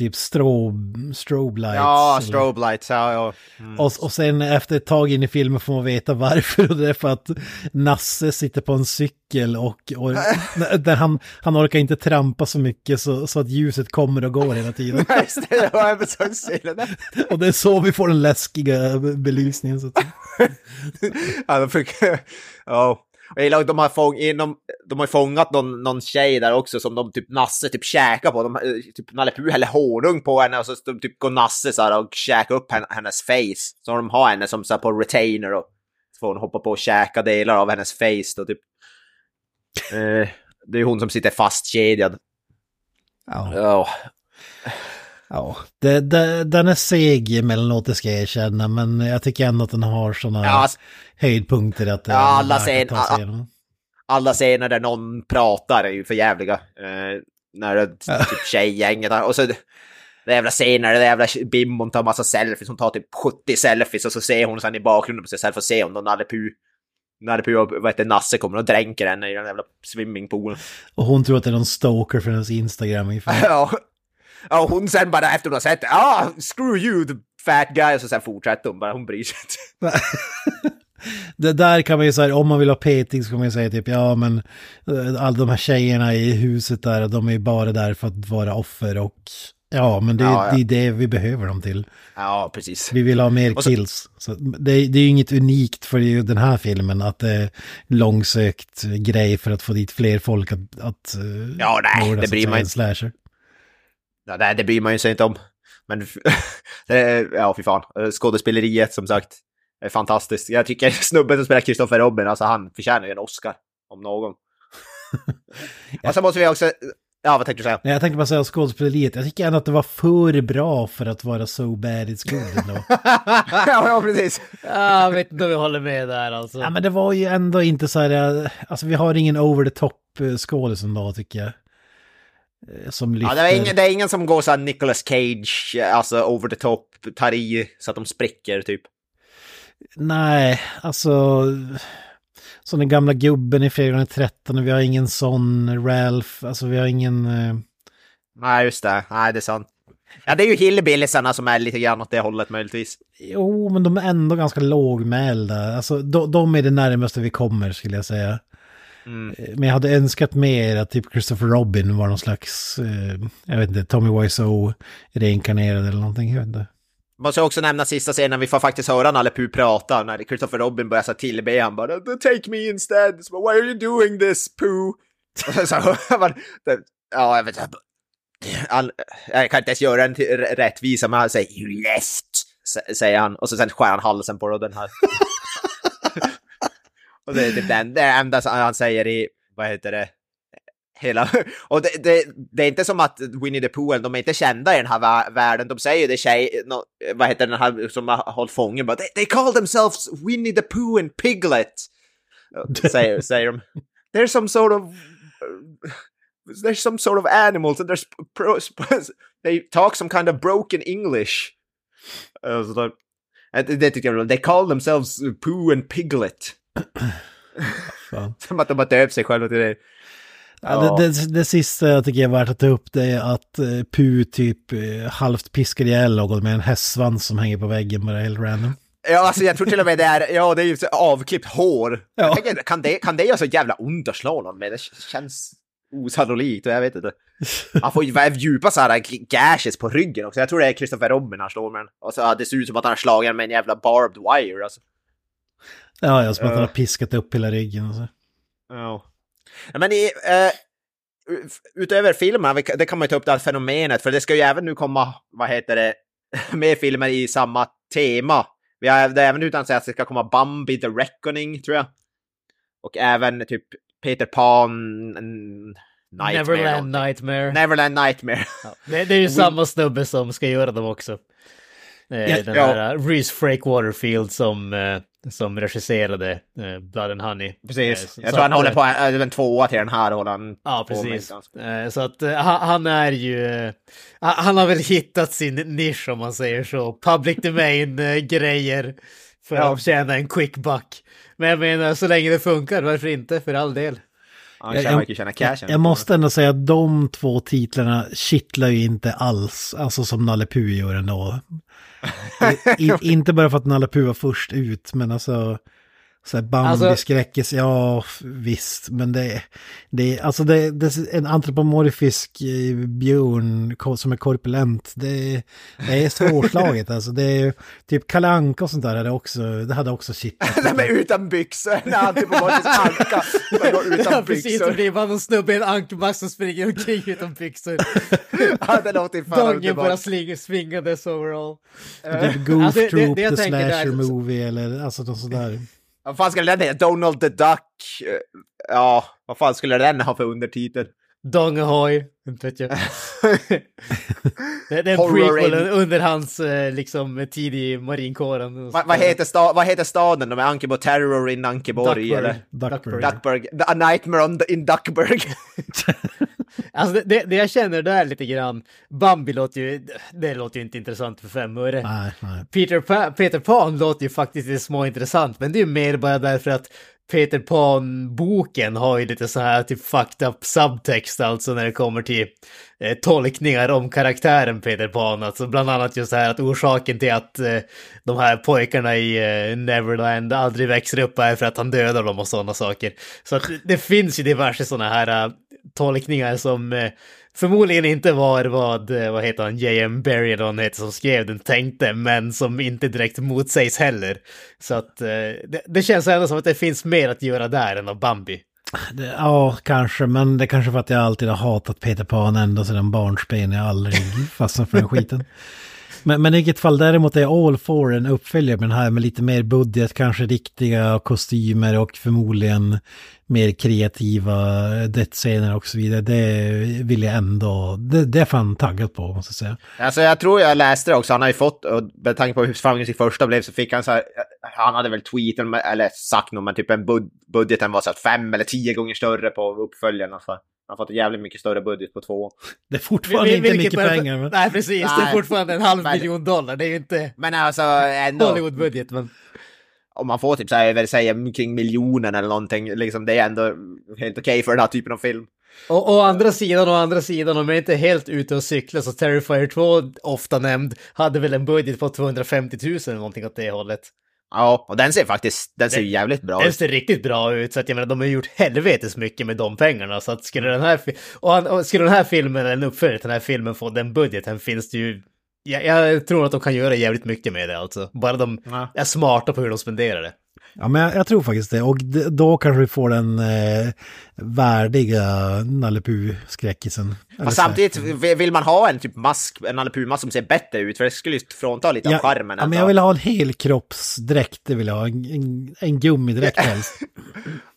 Typ strobe, strobe lights. Ja, strobe lights, ja, ja. Mm. Och, och sen efter ett tag in i filmen får man veta varför. [laughs] Och det är för att Nasse sitter på en cykel och, och [laughs] där han, han orkar inte trampa så mycket så, så att ljuset kommer och går hela tiden. [laughs] Och det är så vi får den läskiga belysningen. Så att, ja, de fick, ja. Jag gillar att de har, fång, inom, de har fångat någon, någon tjej där också som de typ Nasse typ käkar på. De, eh, typ Nalle Puh häller honung på henne och så de, typ går Nasse så här och käkar upp henne, hennes face. Så de har henne som så här på retainer och så får hon hoppa på och käka delar av hennes face då typ. Eh, det är hon som sitter fastkedjad. ja. Ja. Ja, det, det, den är seg emellanåt, det ska jag erkänna, men jag tycker ändå att den har sådana Ja, höjdpunkter att det Ja, alla scen- ta sig igenom. alla scener där någon pratar är ju för jävliga. Eh, när det typ tjejgänget och så det jävla scener, det jävla bimmon tar massa selfies, hon tar typ 70 selfies och så ser hon sen i bakgrunden på sig själv och ser hon då Nalle Nalle Puh och vad heter Nasse kommer och dränker henne i den jävla swimmingpoolen. Och hon tror att det är någon stalker för hennes Instagram ungefär. [laughs] Ja. Ja, hon sen bara efter hon har sett det, ah, screw you the fat guy, och så sen fortsätter hon bara, hon bryr sig inte. [laughs] Det där kan man ju säga, om man vill ha peting så kan man ju säga typ, ja men eh, alla de här tjejerna i huset där, de är ju bara där för att vara offer och ja, men det, Ja, ja. det är det vi behöver dem till. Ja, precis. Vi vill ha mer Och så- kills. Så det, är- det är ju inget unikt för ju den här filmen att det är långsökt grej för att få dit fler folk att, att eh, Ja, nej, det bryr man inte. Ja, det, det bryr man ju sig inte om. Men [laughs] det är, ja, fy fan. Eh, Skådespeleriet som sagt är fantastiskt. Jag tycker [laughs] snubben som spelar Christopher Robin, alltså han förtjänar ju en Oscar. Om någon. [laughs] Och så måste vi också... Ja, vad tänkte du säga? Nej, jag tänkte bara säga skådespeleriet. Jag tycker ändå att det var för bra för att vara so bad it's good ändå. ja, ja, precis. Ja, Jag vet inte om jag håller med där alltså. ja, men det var ju ändå inte så här, eh, alltså vi har ingen over the top eh, skådis ändå tycker jag. Eh, Som lyfter. Ja, det, är ingen, det är ingen som går så här Nicolas Cage, alltså over the top, tar i så att de spricker typ. Nej, alltså... Som den gamla gubben i Fredagen den 13, vi har ingen sån Ralph, alltså vi har ingen... eh, Nej, just det. Nej, det är sant. Ja, det är ju hillbillisarna som är lite grann åt det hållet möjligtvis. Jo, men de är ändå ganska lågmälda. Alltså de, de är det närmaste vi kommer skulle jag säga. Mm. Eh, Men jag hade önskat mer att typ Christopher Robin var någon slags, eh, jag vet inte, Tommy Wiseau reinkarnerad eller någonting, jag vet inte. Måste också nämna sista scenen, vi får faktiskt höra Nalle Puh prata när Christopher Robin börjar så tillbe han bara “Take me instead”, “Why are you doing this, Puh?” [laughs] Så, Ja, jag vet inte. Jag kan inte ens göra en till rättvisa, men han säger “You left”, sä- säger han. Och så sen skär han halsen på den här. [laughs] och det är typ det är enda han säger i, vad heter det, hela... [laughs] Och det, det, det är inte som att Winnie the Pooh, de är inte kända i den här vä- världen. De säger ju det tjej, no, vad heter den här som har hållit fången, bara, they, they call themselves Winnie the Pooh and Piglet. säger, [laughs] säger de. There's some sort of... There's some sort of animals and there's... Pro, [laughs] they talk some kind of broken English. Uh, så då, det, det tycker jag var- They call themselves Pooh and Piglet. [laughs] Som att de har döpt sig själva till det. Ja. Det, det, det sista jag tycker är värt att ta upp det är att eh, Pu typ eh, halvt piskar ihjäl någon med en hästsvans som hänger på väggen bara helt random. Ja, alltså jag tror till och med det är, ja det är ju avklippt hår. Ja. Tänker, kan, det, kan det göra så jävla ont att slå någon med? Det känns osannolikt och jag vet inte. Han får ju djupa så här gashes på ryggen också. Jag tror det är Christopher Robin han slår med den. Och så det ser ut som att han har slagit med en jävla barbed wire alltså. Ja, jag som att han Ja. har piskat upp hela ryggen och så. Ja. Men i, eh, utöver filmerna, vi- det kan man ju ta upp det här fenomenet, för det ska ju även nu komma, vad heter det, [laughs] mer filmer i samma tema. Vi har det även utan att säga att det ska komma Bambi the Reckoning, tror jag. Och även typ Peter Pan... Nightmare. Neverland. Nightmare. Neverland Nightmare. Ja, det, det är ju [laughs] samma snubbe som ska göra dem också. Eh, Ja, den ja. här uh, Reese Frake Waterfield som, eh, som regisserade eh, Blood and Honey. Precis. Eh, så- jag så tror han att, håller eh, på, äh, en tvåa till den här håller han Ja, på med precis. Eh, Så att eh, han, är ju... eh, han har väl hittat sin nisch om man säger så. Public [laughs] domain-grejer för Ja. att tjäna en quick buck. Men jag menar, så länge det funkar, varför inte? För all del. Jag-. Jag, jag måste ändå säga att de två titlarna kittlar ju inte alls, alltså som Nalle Puh gör ändå. I, inte bara för att Nalle Puh var först ut, men alltså... Så här Alltså- Bambi-skräckis, ja visst, men det, det är alltså det, det är en antropomorfisk eh, björn som är korpulent. Det, det är svårslaget [laughs] alltså. Det är typ Kalle Anka och sånt där hade också, det hade också kittlat. [laughs] Nej men utan byxor, har varit anka. Utan [laughs] Ja, precis. byxor. Det blir bara någon snubbe i en ankmask som springer omkring utan byxor. Ja, det låter fan Dongen bara slingar, svingandes overall. Typ Goof Alltså, det- det- Troop, det jag The tänker där- Slasher Movie eller alltså något sådär. Vad fan skulle den heta? Donald the Duck? Eh, Ja, vad fan skulle den ha för undertitel? Dong Ahoy, inte vet jag. [laughs] det, det är en Horror prequel in- under hans eh, liksom tid i marinkåren. Vad, vad, heter sta, vad heter staden? De är Ankebo Terror in Ankeborg Duckburg. eller? Duckburg. Duckburg. A Nightmare on the, in Duckburg. [laughs] [laughs] Alltså det, det, det jag känner där lite grann, Bambi låter ju, det låter ju inte intressant för fem öre. Nej, nej. Peter, pa Peter Pan låter ju faktiskt lite små intressant, men det är ju mer bara därför att Peter Pan-boken har ju lite så här typ fucked up subtext alltså när det kommer till eh, tolkningar om karaktären Peter Pan. Alltså bland annat just det här att orsaken till att eh, de här pojkarna i eh, Neverland aldrig växer upp är för att han dödar dem och sådana saker. Så att det- det finns ju diverse sådana här eh, tolkningar som eh, förmodligen inte var vad, eh, vad heter han, J.M. Han heter som skrev den tänkte, men som inte direkt motsägs heller. Så att eh, det, det känns ändå som att det finns mer att göra där än av Bambi. Det, ja, kanske, men det är kanske för att jag alltid har hatat Peter Pan ända sedan barnsben. Jag har aldrig [laughs] fastnat för den skiten. Men, men i vilket fall däremot är jag all for en uppföljare med den här med lite mer budget, kanske riktiga kostymer och förmodligen mer kreativa dödsscener och så vidare. Det vill jag ändå, det, det är fan taggat på måste jag säga. Alltså jag tror jag läste det också, han har ju fått, och med tanke på hur framgångsrik första blev så fick han så här, han hade väl tweetat eller sagt något, men typ en bud, budgeten var så här fem eller tio gånger större på uppföljaren. Alltså. Han har fått en jävligt mycket större budget på två. Det är fortfarande inte Vilket mycket bara- pengar. Men... Nej, precis. Det är Nej. fortfarande en halv Men- miljon dollar. Det är ju inte Men alltså ändå, Hollywood-budget, men... om man får typ så här, säga kring miljonen eller någonting, liksom det är ändå helt okej för den här typen av film. Och å andra sidan, å andra sidan, om jag inte är helt ute och cyklar så Terrifier 2, ofta nämnd, hade väl en budget på 250 000 eller någonting åt det hållet. Ja, och den ser faktiskt, den ser Den- jävligt bra Den ut. ser riktigt bra ut, så att jag menar, de har gjort helvetes mycket med de pengarna. Så att skulle den här, och, han- och skulle den här filmen, eller en uppföljare till den här filmen få den budgeten finns det ju... Jag, jag tror att de kan göra jävligt mycket med det alltså. Bara de Ja. är smarta på hur de spenderar det. Ja, men jag, jag tror faktiskt det. Och då kanske vi får den eh, värdiga Nalle Puh-skräckisen. Eller Fast samtidigt vill man ha en typ mask, en Nalle Puh-mask som ser bättre ut, för det skulle ju frånta lite av Ja, charmen. ja, men jag vill ha en helkroppsdräkt, det vill jag ha. En, en, en gummidräkt [laughs] helst.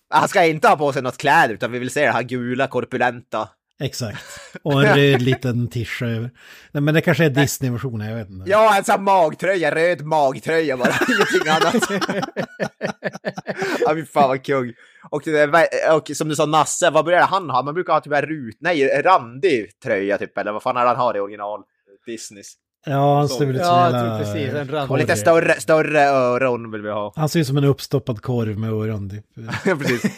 Han ska inte ha på sig något kläder utan vi vill se det här gula korpulenta. Exakt. Och en röd liten tischa över. Nej, men det kanske är Disney-versionen, jag vet inte. Ja, en sån här magtröja, röd magtröja bara, [laughs] ingenting annat. ja, fy fan vad kung. Och, det- och som du sa, Nasse, vad brukar han ha? Man brukar ha typ en rut, nej, randig tröja typ, eller vad fan är det han har i original? Disneys. Ja, han ser ut som Ja, precis. En. Och lite större, större öron vill vi ha. Han ser ut som en uppstoppad korv med öron. Typ. [laughs] Precis.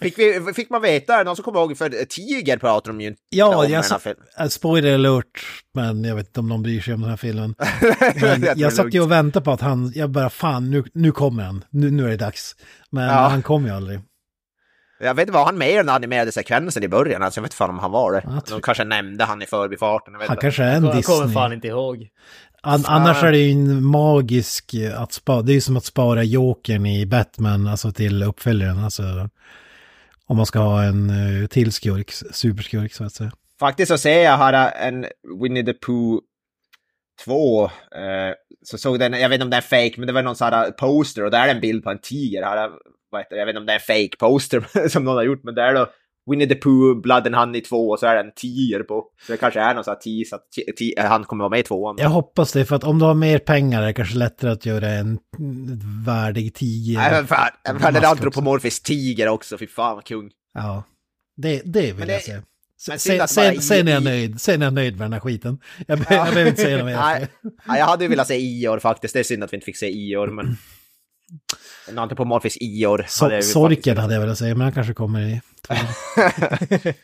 Fick, vi, fick man veta, någon som kommer ihåg, för Tiger pratar de ju inte om Ja, i den jag här sa, filmen. äh, spoiler alert, men jag vet inte om någon bryr sig om den här filmen. [laughs] Jag jag satt ju och väntade på att han, jag bara fan nu, nu kommer han, nu, nu är det dags. Men Ja. han kom ju aldrig. Jag vet inte, var han med i den animerade sekvensen i början? Alltså jag vet fan om han var det. Ja, De kanske nämnde han i förbifarten. Jag vet Han inte. kanske är en Jag kommer Disney. fan inte ihåg. An, annars är det ju en magisk eh, att spara, det är ju som att spara Jokern i Batman, alltså till uppföljaren. Alltså, om man ska ha en uh, till skurk, superskurk så att säga. Faktiskt så ser jag här en Winnie the Pooh 2. Eh, så såg den, jag vet inte om det är fake, men det var någon sån här poster och där är en bild på en tiger. Här, vad heter det? jag vet inte om det är en fake poster [laughs] som någon har gjort, men där är då Winnie the Pooh, Blood and Honey 2 och så är det en tiger på. Så det kanske är någon sån här tease att han kommer vara med i tvåan. Jag hoppas det, för att om du har mer pengar är det kanske lättare att göra en värdig tiger. Nej, men fan, fan, en antropomorfisk tiger också, fy fan vad kung. Ja, det, det vill Men jag det- säga. men Sen, sen, sen är jag nöjd, sen är jag nöjd med den här skiten. Jag, be, jag behöver inte säga något mer. [laughs] Nej, jag hade ju velat se Ior faktiskt. Det är synd att vi inte fick se Ior, men... [clears throat] En antropomorfisk Ior. So, hade jag sorken faktiskt- hade jag velat säga, men han kanske kommer i. [laughs]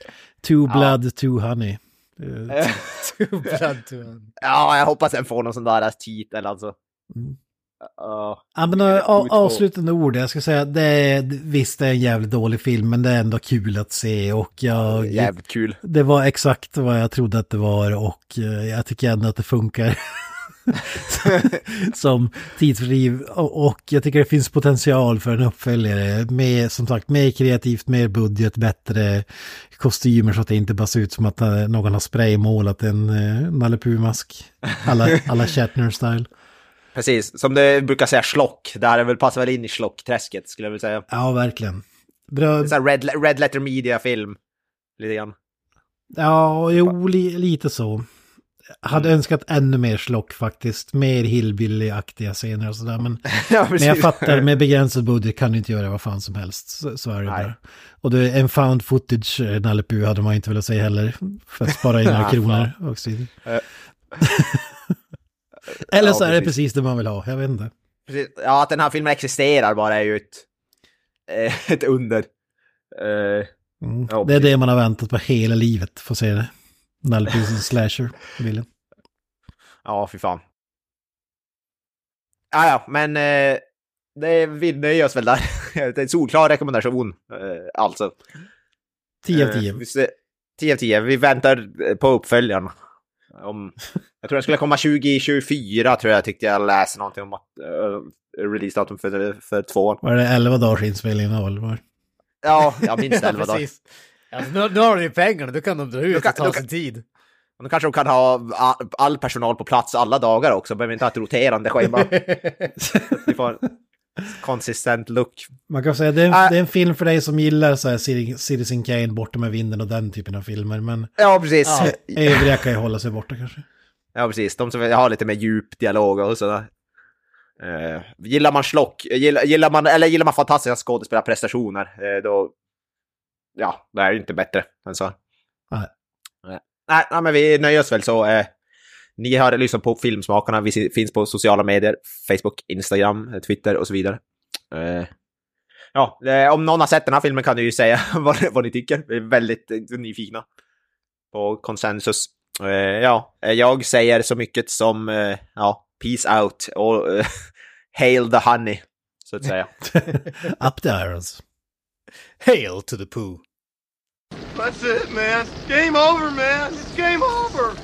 Two blood, two honey. Eh, [laughs] Blood to one. Ja, jag hoppas den får någon sån där titel alltså. Mm. Ja. Ja, men två. avslutande ord, jag ska säga, det är, visst det är en jävligt dålig film, men det är ändå kul att se och jag... jävligt kul. Det var exakt vad jag trodde att det var och eh, jag tycker ändå att det funkar. [laughs] [laughs] som tidsfördriv och, och jag tycker det finns potential för en uppföljare med som sagt mer kreativt, mer budget, bättre kostymer så att det inte bara ser ut som att eh, någon har spraymålat en uh, Nalle Puh-mask. Alla, alla Shatner-style. [laughs] Precis, som du brukar säga slock. Det här väl passar väl in i slockträsket skulle jag vilja säga. Ja, verkligen. Bra, Så här red, red letter media-film. Lite grann. ja, jo, li, lite så. Hade önskat ännu mer slock faktiskt, mer hillbilly-aktiga scener och sådär. Men [laughs] ja, Men jag fattar, med begränsad budget kan du inte göra vad fan som helst. Så, så är det Nej. Och det, en found footage eh, Nalle hade man inte velat säga heller. För att spara in några [laughs] kronor. Och så. Eh. [laughs] Eller så Ja, är det precis. det man vill ha, jag vet inte. Precis. Ja, att den här filmen existerar bara är ju ett, eh, ett under. Eh, Mm. Ja, det är det man har väntat på hela livet, får se det. Nalle Puhs slasher, William. Ja, fy fan. Ja, ja, men eh, det, vi nöjer oss väl där. [laughs] det är en solklar rekommendation, eh, alltså. 10 av Eh, 10. vi ser- 10 av 10. Vi väntar eh, på uppföljaren. Om, jag tror den skulle komma 2024, tror jag, tyckte jag läste någonting om att uh, releasedatum för, för två år. Var det 11 dagars inspelning av Oliver? Ja, jag minns det, 11 [laughs] dagar. Alltså, nu, nu har du ju pengarna, då kan de dra ut kan- och ta sin kan- tid. Och då kanske de kan ha all, personal på plats alla dagar också, behöver inte ha ett roterande schema. [laughs] Vi får en konsistent look. Man kan säga det är, en, Äh. det är en film för dig som gillar så här Citi- Citizen Kane, Borta med vinden och den typen av filmer. Men Ja, precis. Ja. Ja. övriga kan ju hålla sig borta kanske. precis. De som vill ha lite mer djup dialog och sådär. Uh, gillar man slock, gillar, gillar man, eller gillar man fantastiska skådespelarprestationer, uh, då... Ja, det är inte bättre än så. Nej. Nej, nej, men vi nöjer oss väl så. eh, ni har lyssnat på Filmsmakarna. Vi finns på sociala medier. Facebook, Instagram, eh, Twitter och så vidare. Eh, ja, eh, om någon har sett den här filmen kan ni ju säga [laughs] vad, vad ni tycker. Vi är väldigt eh, nyfikna på konsensus. Eh, ja, jag säger så mycket som ja, peace out och [laughs] hail the honey, så att säga. [laughs] Up the irons. Hail to the poo. That's it, man. Game over, man. It's game over.